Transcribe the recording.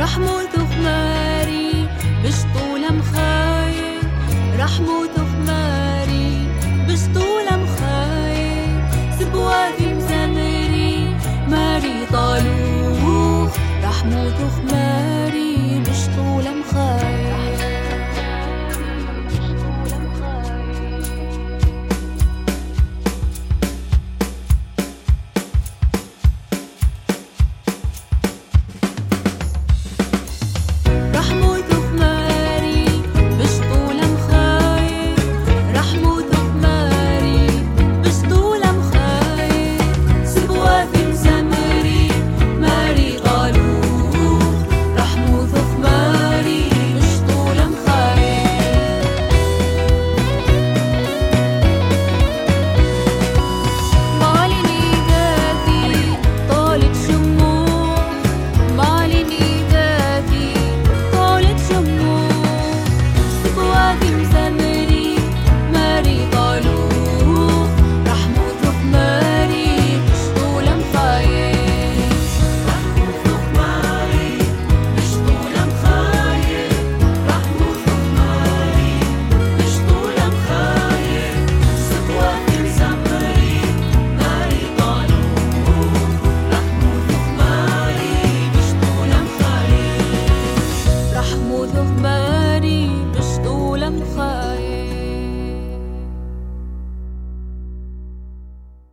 رح موت خماري مش طول مخايل رح موت خماري مش طول مخايل سبوادي مزمري ماري طالوخ. رح موت خماري مش طول مخايل